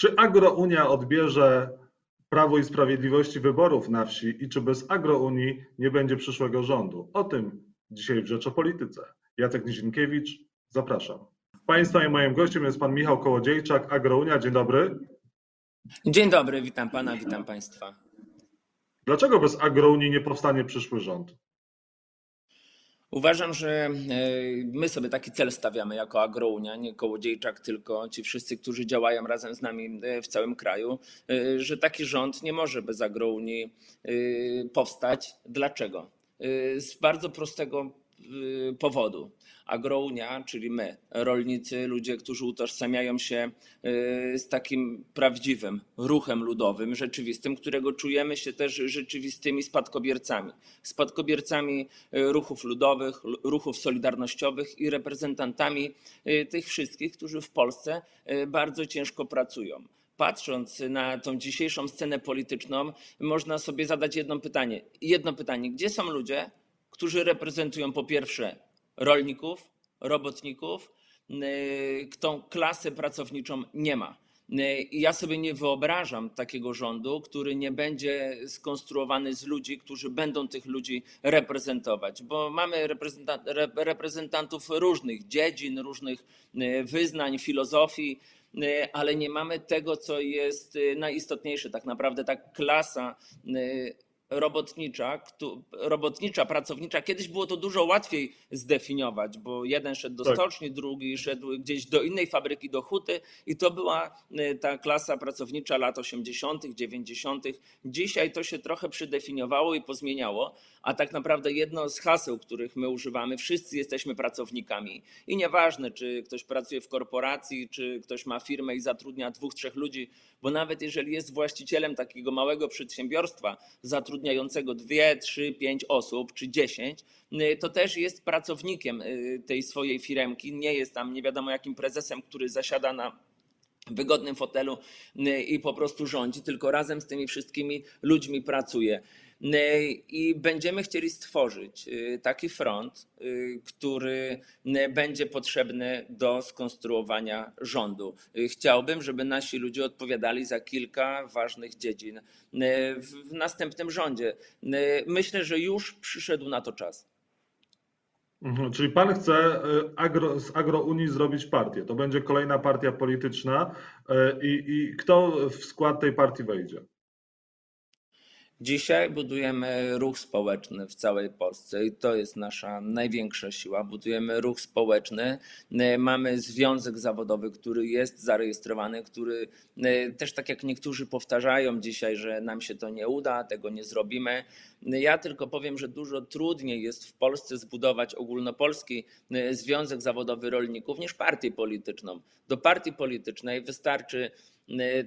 Czy Agrounia odbierze Prawo i Sprawiedliwości wyborów na wsi i czy bez Agrounii nie będzie przyszłego rządu? O tym dzisiaj w Rzecz o Polityce. Jacek Nizinkiewicz, zapraszam. Państwa i moim gościem jest pan Michał Kołodziejczak, Agrounia. Dzień dobry. Dzień dobry, witam pana, witam państwa. Dlaczego bez Agrounii nie powstanie przyszły rząd? Uważam, że e, my sobie taki cel stawiamy jako Agrounia, nie Kołodziejczak, tylko ci wszyscy, którzy działają razem z nami e, w całym kraju, e, że taki rząd nie może bez Agrounii powstać. Dlaczego? Z bardzo prostego powodu. Agrounia, czyli my, rolnicy, ludzie, którzy utożsamiają się y, z takim prawdziwym ruchem ludowym, rzeczywistym, którego czujemy się też rzeczywistymi spadkobiercami. Spadkobiercami y, ruchów ludowych, ruchów solidarnościowych i reprezentantami y, tych wszystkich, którzy w Polsce bardzo ciężko pracują patrząc na tą dzisiejszą scenę polityczną, można sobie zadać jedno pytanie. Jedno pytanie: gdzie są ludzie, którzy reprezentują po pierwsze rolników, robotników, y, tą klasę pracowniczą nie ma. Y, ja sobie nie wyobrażam takiego rządu, który nie będzie skonstruowany z ludzi, którzy będą tych ludzi reprezentować, bo mamy reprezentantów różnych dziedzin, różnych y, wyznań, filozofii, ale nie mamy tego, co jest najistotniejsze. Tak naprawdę ta klasa robotnicza, robotnicza, pracownicza. Kiedyś było to dużo łatwiej zdefiniować, bo jeden szedł do tak. stoczni, drugi szedł gdzieś do innej fabryki, do huty i to była e, ta klasa pracownicza lat 80., 90. Dzisiaj to się trochę przydefiniowało i pozmieniało, a tak naprawdę jedno z haseł, których my używamy, wszyscy jesteśmy pracownikami i nieważne, czy ktoś pracuje w korporacji, czy ktoś ma firmę i zatrudnia dwóch, trzech ludzi, bo nawet jeżeli jest właścicielem takiego małego przedsiębiorstwa, zatrudniającego dwie, trzy, pięć osób, czy dziesięć, y, to też jest pracownikiem y, tej swojej firemki, nie jest tam nie wiadomo jakim prezesem, który zasiada na wygodnym fotelu y, i po prostu rządzi, tylko razem z tymi wszystkimi ludźmi pracuje. Y, I będziemy chcieli stworzyć y, taki front, który będzie potrzebny do skonstruowania rządu. Chciałbym, żeby nasi ludzie odpowiadali za kilka ważnych dziedzin w następnym rządzie. Myślę, że już przyszedł na to czas. Mhm, czyli pan chce agro, z Agrounii zrobić partię. To będzie kolejna partia polityczna. I, I kto w skład tej partii wejdzie? Dzisiaj budujemy ruch społeczny w całej Polsce i to jest nasza największa siła. Budujemy ruch społeczny. Mamy związek zawodowy, który jest zarejestrowany, który też tak jak niektórzy powtarzają dzisiaj, że nam się to nie uda, tego nie zrobimy. Ja tylko powiem, że dużo trudniej jest w Polsce zbudować ogólnopolski związek zawodowy rolników niż partię polityczną. Do partii politycznej wystarczy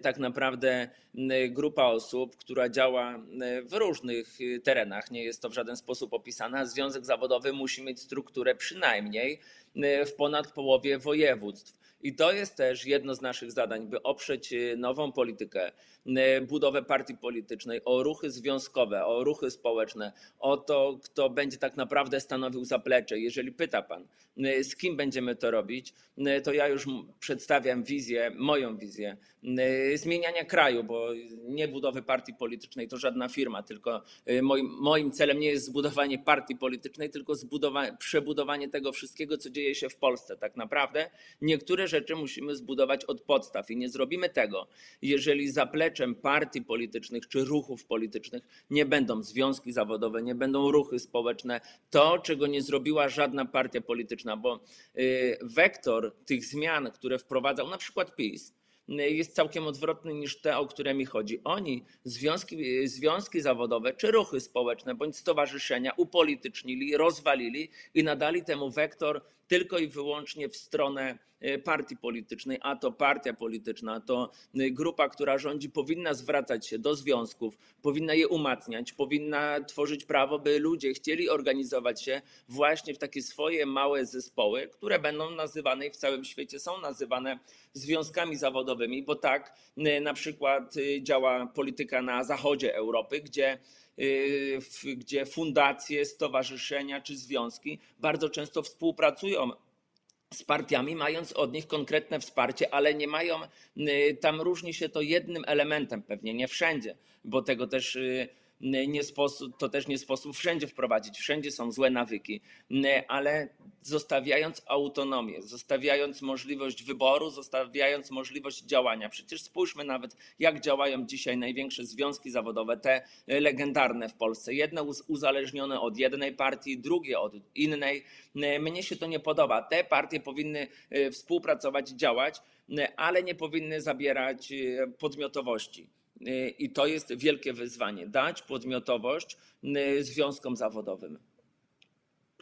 tak naprawdę y, grupa osób, która działa y, w różnych terenach, nie jest to w żaden sposób opisane, związek zawodowy musi mieć strukturę przynajmniej w ponad połowie województw. I to jest też jedno z naszych zadań, by oprzeć nową politykę, budowę partii politycznej, o ruchy związkowe, o ruchy społeczne, o to, kto będzie tak naprawdę stanowił zaplecze. Jeżeli pyta Pan, z kim będziemy to robić, to ja już przedstawiam wizję, moją wizję zmieniania kraju, bo nie budowy partii politycznej to żadna firma, tylko moim, moim celem nie jest zbudowanie partii politycznej, tylko przebudowanie tego wszystkiego, co dzieje się w Polsce. Tak naprawdę niektóre rzeczy musimy zbudować od podstaw i nie zrobimy tego, jeżeli zapleczem partii politycznych czy ruchów politycznych nie będą związki zawodowe, nie będą ruchy społeczne, to czego nie zrobiła żadna partia polityczna, bo y, wektor tych zmian, które wprowadzał na przykład PiS, jest całkiem odwrotny niż te, o które mi chodzi. Oni związki, związki zawodowe czy ruchy społeczne bądź stowarzyszenia upolitycznili, rozwalili i nadali temu wektor tylko i wyłącznie w stronę e, partii politycznej, a to partia polityczna, to e, grupa, która rządzi, powinna zwracać się do związków, powinna je umacniać, powinna tworzyć prawo, by ludzie chcieli organizować się właśnie w takie swoje małe zespoły, które będą nazywane i w całym świecie są nazywane związkami zawodowymi, bo tak e, na przykład działa polityka na zachodzie Europy, gdzie gdzie fundacje, stowarzyszenia czy związki bardzo często współpracują z partiami, mając od nich konkretne wsparcie, ale nie mają, y, tam różni się to jednym elementem pewnie, nie wszędzie, bo tego też y, nie sposób, to też nie sposób wszędzie wprowadzić. Wszędzie są złe nawyki, ale zostawiając autonomię, zostawiając możliwość wyboru, zostawiając możliwość działania. Przecież spójrzmy nawet, jak działają dzisiaj największe związki zawodowe, te legendarne w Polsce. Jedne uzależnione od jednej partii, drugie od innej. Mnie się to nie podoba. Te partie powinny e, współpracować, działać, ale nie powinny zabierać e, podmiotowości. I to jest wielkie wyzwanie dać podmiotowość y, związkom zawodowym.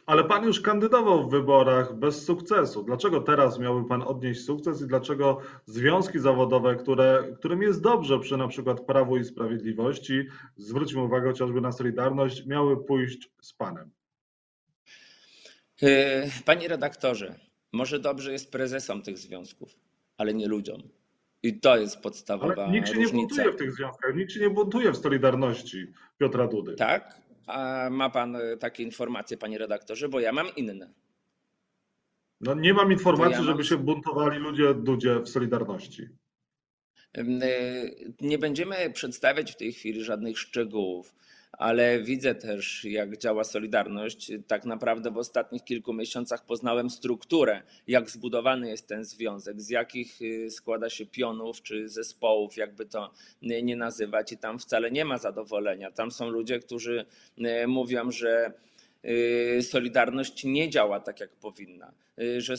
Ale pan już kandydował w wyborach bez sukcesu. Dlaczego teraz miałby pan odnieść sukces i dlaczego związki zawodowe, które, którym jest dobrze przy na przykład Prawu i Sprawiedliwości, zwróćmy uwagę chociażby na Solidarność, miały pójść z panem? Y, panie redaktorze, może dobrze jest prezesom tych związków, ale nie ludziom. I to jest podstawowa Ale nikt się różnica. nie buntuje w tych związkach, nikt się nie buntuje w Solidarności Piotra Dudy. Tak? A ma pan e, takie informacje, panie redaktorze, bo ja mam inne. No nie mam informacji, ja mam... żeby się buntowali ludzie Dudzie w Solidarności. E, nie będziemy przedstawiać w tej chwili żadnych szczegółów ale widzę też, jak działa Solidarność. Tak naprawdę w ostatnich kilku miesiącach poznałem strukturę, jak zbudowany jest ten związek, z jakich y, składa się pionów czy zespołów, jakby to nie nazywać, i tam wcale nie ma zadowolenia. Tam są ludzie, którzy y, mówią, że Solidarność nie działa tak, jak powinna Y, że,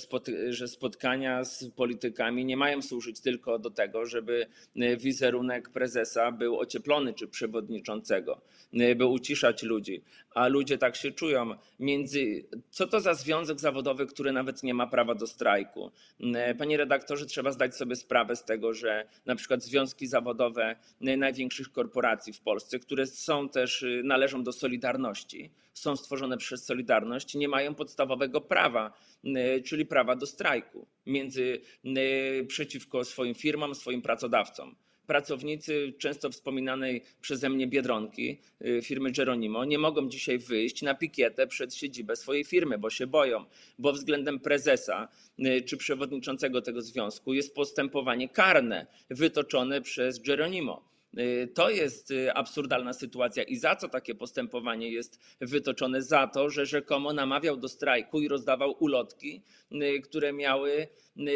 że spotkania z politykami nie mają służyć tylko do tego, żeby y, wizerunek prezesa był ocieplony czy przewodniczącego, y, by uciszać ludzi, a ludzie tak się czują. Między, co to za związek zawodowy, który nawet nie ma prawa do strajku? Panie redaktorze, trzeba zdać sobie sprawę z tego, że na przykład związki zawodowe największych korporacji w Polsce, które są też, należą do Solidarności, są stworzone przez Solidarność, nie mają podstawowego prawa czyli prawa do strajku między, przeciwko swoim firmom, swoim pracodawcom. Pracownicy często wspominanej przeze mnie Biedronki, e, firmy Geronimo, nie mogą dzisiaj wyjść na pikietę przed siedzibę swojej firmy, bo się boją, bo względem prezesa czy przewodniczącego tego związku jest postępowanie karne wytoczone przez Geronimo. Y, to jest y, absurdalna sytuacja i za co takie postępowanie jest wytoczone? Za to, że rzekomo namawiał do strajku i rozdawał ulotki, y, które miały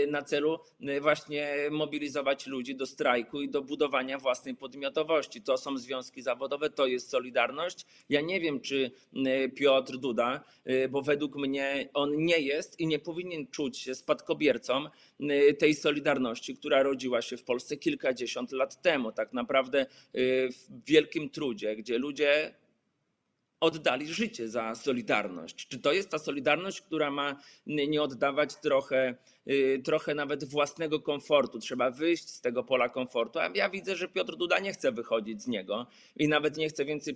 na celu właśnie mobilizować ludzi do strajku i do budowania własnej podmiotowości. To są związki zawodowe, to jest Solidarność. Ja nie wiem, czy Piotr Duda, bo według mnie on nie jest i nie powinien czuć się spadkobiercą tej Solidarności, która rodziła się w Polsce kilkadziesiąt lat temu. Tak naprawdę w wielkim trudzie, gdzie ludzie oddali życie za Solidarność. Czy to jest ta Solidarność, która ma nie oddawać trochę, y, trochę nawet własnego komfortu? Trzeba wyjść z tego pola komfortu. A ja widzę, że Piotr Duda nie chce wychodzić z niego i nawet nie chce więcej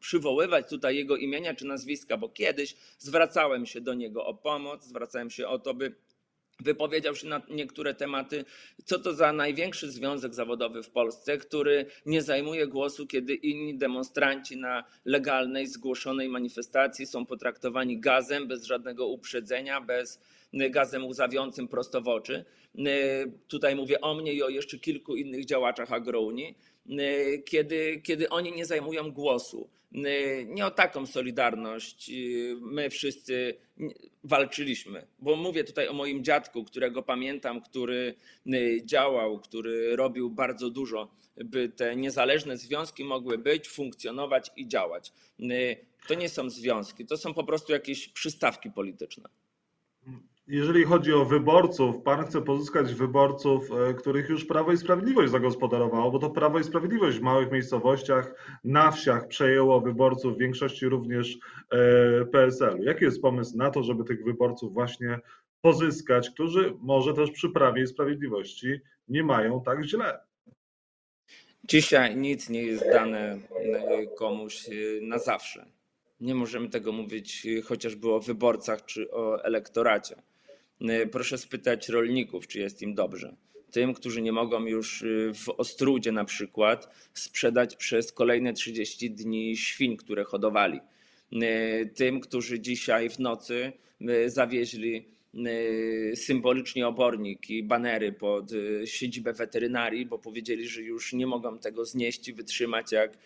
przywoływać tutaj jego imienia czy nazwiska, bo kiedyś zwracałem się do niego o pomoc, zwracałem się o to, by wypowiedział się na niektóre tematy. Co to za największy związek zawodowy w Polsce, który nie zajmuje głosu, kiedy inni demonstranci na legalnej, zgłoszonej manifestacji są potraktowani gazem bez żadnego uprzedzenia, bez gazem łzawiącym prosto w oczy. Tutaj mówię o mnie i o jeszcze kilku innych działaczach agrounii Y, kiedy, kiedy oni nie zajmują głosu. Y, nie o taką solidarność y, my wszyscy walczyliśmy, bo mówię tutaj o moim dziadku, którego pamiętam, który działał, który robił bardzo dużo, by te niezależne związki mogły być, funkcjonować i działać. To nie są związki, to są po prostu jakieś przystawki polityczne jeżeli chodzi o wyborców, pan chce pozyskać wyborców, e, których już Prawo i Sprawiedliwość zagospodarowało, bo to Prawo i Sprawiedliwość w małych miejscowościach, na wsiach przejęło wyborców, w większości również e, PSL-u. Jaki jest pomysł na to, żeby tych wyborców właśnie pozyskać, którzy może też przy Prawie i Sprawiedliwości nie mają tak źle? Dzisiaj nic nie jest dane e, komuś na zawsze. Nie możemy tego mówić chociażby o wyborcach czy o elektoracie. Y, proszę spytać rolników, czy jest im dobrze. Tym, którzy nie mogą już y, w Ostrudzie na przykład sprzedać przez kolejne 30 dni świń, które hodowali. Y, tym, którzy dzisiaj w nocy zawieźli symbolicznie obornik i banery pod siedzibę weterynarii, bo powiedzieli, że już nie mogą tego znieść i wytrzymać, jak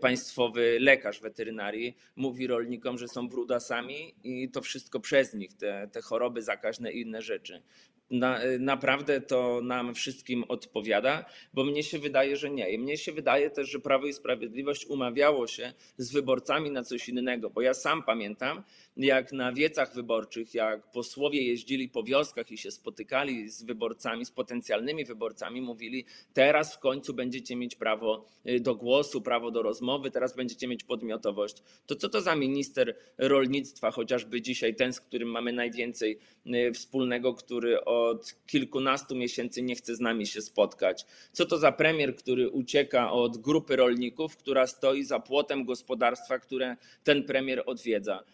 państwowy lekarz weterynarii mówi rolnikom, że są brudasami i to wszystko przez nich, te, te choroby zakaźne i inne rzeczy na, naprawdę to nam wszystkim odpowiada, bo mnie się wydaje, że nie. I mnie się wydaje też, że Prawo i Sprawiedliwość umawiało się z wyborcami na coś innego, bo ja sam pamiętam, jak na wiecach wyborczych, jak posłowie jeździli po wioskach i się spotykali z wyborcami, z potencjalnymi wyborcami, mówili: Teraz w końcu będziecie mieć prawo y, do głosu, prawo do rozmowy, teraz będziecie mieć podmiotowość. To co to za minister rolnictwa, chociażby dzisiaj ten, z którym mamy najwięcej y, wspólnego, który od kilkunastu miesięcy nie chce z nami się spotkać? Co to za premier, który ucieka od grupy rolników, która stoi za płotem gospodarstwa, które ten premier odwiedza?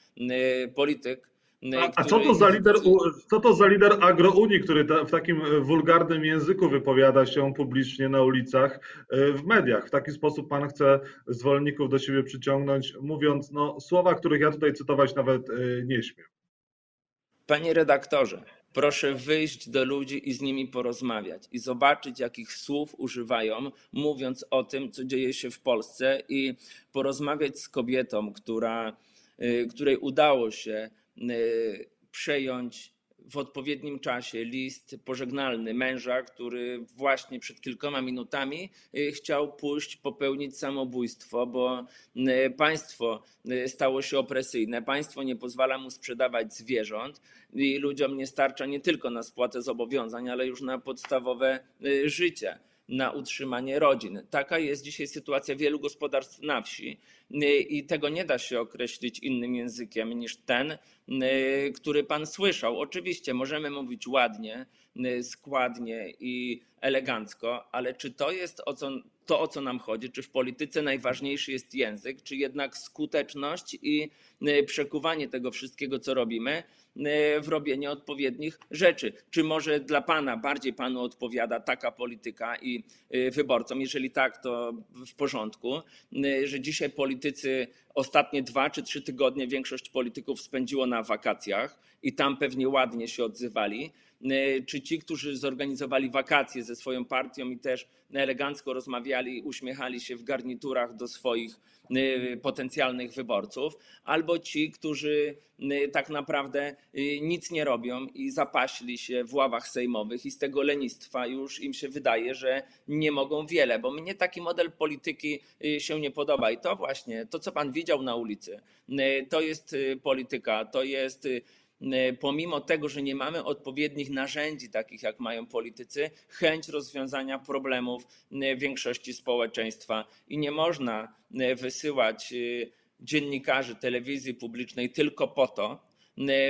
Polityk. A, a co, to za lider, co to za lider agrounii, który ta, w takim e, wulgarnym języku wypowiada się publicznie na ulicach, e, w mediach? W taki sposób pan chce zwolenników do siebie przyciągnąć, mówiąc no, słowa, których ja tutaj cytować nawet e, nie śmiem. Panie redaktorze, proszę wyjść do ludzi i z nimi porozmawiać i zobaczyć, jakich słów używają, mówiąc o tym, co dzieje się w Polsce, i porozmawiać z kobietą, która której udało się y, przejąć w odpowiednim czasie list pożegnalny męża, który właśnie przed kilkoma minutami y, chciał pójść popełnić samobójstwo, bo państwo stało się opresyjne, państwo nie pozwala mu sprzedawać zwierząt i ludziom nie starcza nie tylko na spłatę zobowiązań, ale już na podstawowe życie na utrzymanie rodzin. Taka jest dzisiaj sytuacja wielu gospodarstw na wsi i tego nie da się określić innym językiem niż ten, który pan słyszał. Oczywiście możemy mówić ładnie, składnie i elegancko, ale czy to jest o co, to, o co nam chodzi? Czy w polityce najważniejszy jest język, czy jednak skuteczność i przekuwanie tego wszystkiego, co robimy, w robienie odpowiednich rzeczy? Czy może dla pana bardziej panu odpowiada taka polityka i wyborcom? Jeżeli tak, to w porządku, że dzisiaj politycy ostatnie dwa czy trzy tygodnie większość polityków spędziło na wakacjach i tam pewnie ładnie się odzywali. Czy ci, którzy zorganizowali wakacje ze swoją partią i też elegancko rozmawiali, uśmiechali się w garniturach do swoich potencjalnych wyborców, albo ci, którzy tak naprawdę nic nie robią i zapaśli się w ławach sejmowych i z tego lenistwa już im się wydaje, że nie mogą wiele, bo mnie taki model polityki się nie podoba. I to właśnie, to co pan widział na ulicy, to jest polityka, to jest pomimo tego, że nie mamy odpowiednich narzędzi, takich jak mają politycy, chęć rozwiązania problemów większości społeczeństwa. I nie można wysyłać dziennikarzy telewizji publicznej tylko po to,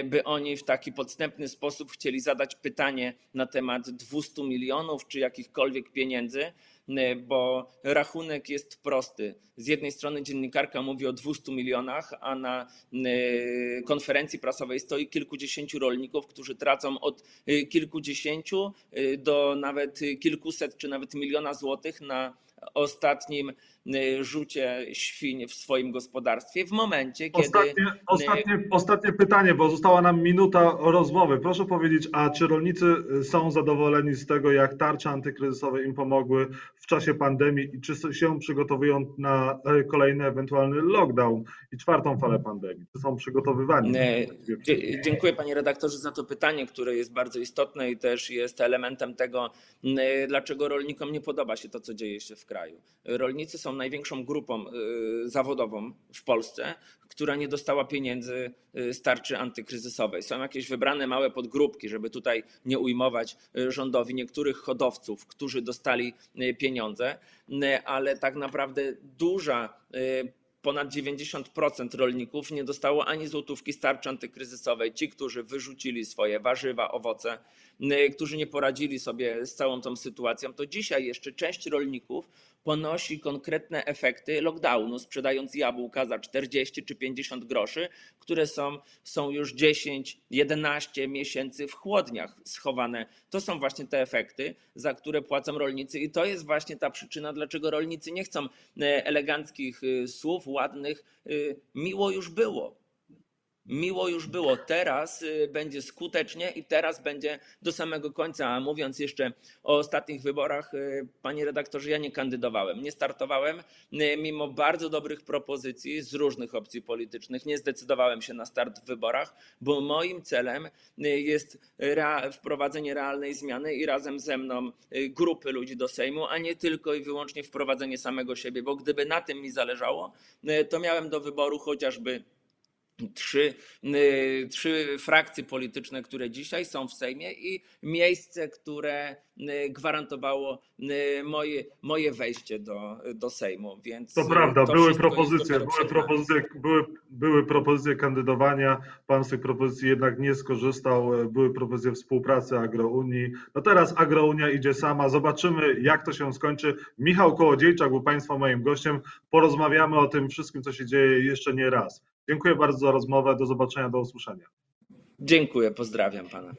by oni w taki podstępny sposób chcieli zadać pytanie na temat 200 milionów czy jakichkolwiek pieniędzy, bo rachunek jest prosty. Z jednej strony dziennikarka mówi o 200 milionach, a na konferencji prasowej stoi kilkudziesięciu rolników, którzy tracą od kilkudziesięciu do nawet kilkuset czy nawet miliona złotych na ostatnim rzucie świń w swoim gospodarstwie w momencie, kiedy. Ostatnie, ostatnie, ostatnie pytanie, bo została nam minuta rozmowy. Proszę powiedzieć, a czy rolnicy są zadowoleni z tego, jak tarcze antykryzysowe im pomogły w czasie pandemii i czy się przygotowują na e, kolejny ewentualny lockdown i czwartą falę pandemii? Czy są przygotowywani? Dziękuję panie redaktorze za to pytanie, które jest bardzo istotne i też jest elementem tego, dlaczego rolnikom nie podoba się to, co dzieje się w kraju. Rolnicy są największą grupą y, zawodową w Polsce, która nie dostała pieniędzy y, z tarczy antykryzysowej. Są jakieś wybrane małe podgrupki, żeby tutaj nie ujmować y, rządowi niektórych hodowców, którzy dostali pieniądze, ale tak naprawdę duża ponad 90% rolników nie dostało ani złotówki z tarczy antykryzysowej. Ci, którzy wyrzucili swoje warzywa, owoce, którzy nie poradzili sobie z całą tą sytuacją, to dzisiaj jeszcze część rolników ponosi konkretne efekty lockdownu, sprzedając jabłka za 40 czy 50 groszy, które są, są już 10, 11 miesięcy w chłodniach schowane. To są właśnie te efekty, za które płacą rolnicy, i to jest właśnie ta przyczyna, dlaczego rolnicy nie chcą e, eleganckich e, słów, ładnych. E, miło już było. Miło już było, teraz y, będzie skutecznie i teraz będzie do samego końca. A mówiąc jeszcze o ostatnich wyborach, y, panie redaktorze, ja nie kandydowałem, nie startowałem. Y, Mimo bardzo dobrych propozycji z różnych opcji politycznych, nie zdecydowałem się na start w wyborach, bo moim celem jest wprowadzenie realnej zmiany i razem ze mną grupy ludzi do Sejmu, a nie tylko i wyłącznie wprowadzenie samego siebie, bo gdyby na tym mi zależało, to miałem do wyboru chociażby trzy, y, trzy frakcje polityczne, które dzisiaj są w Sejmie i miejsce, które y, gwarantowało y, moje, moje wejście do, do Sejmu. Więc To prawda, to były propozycje, były propozycje, były, były propozycje kandydowania. Pan z tych propozycji jednak nie skorzystał. Były propozycje współpracy Agrounii. No teraz Agrounia idzie sama. Zobaczymy, jak to się skończy. Michał Kołodziejczak był Państwa moim gościem. Porozmawiamy o tym wszystkim, co się dzieje jeszcze nie raz. Dziękuję bardzo za rozmowę. Do zobaczenia, do usłyszenia. Dziękuję, pozdrawiam pana.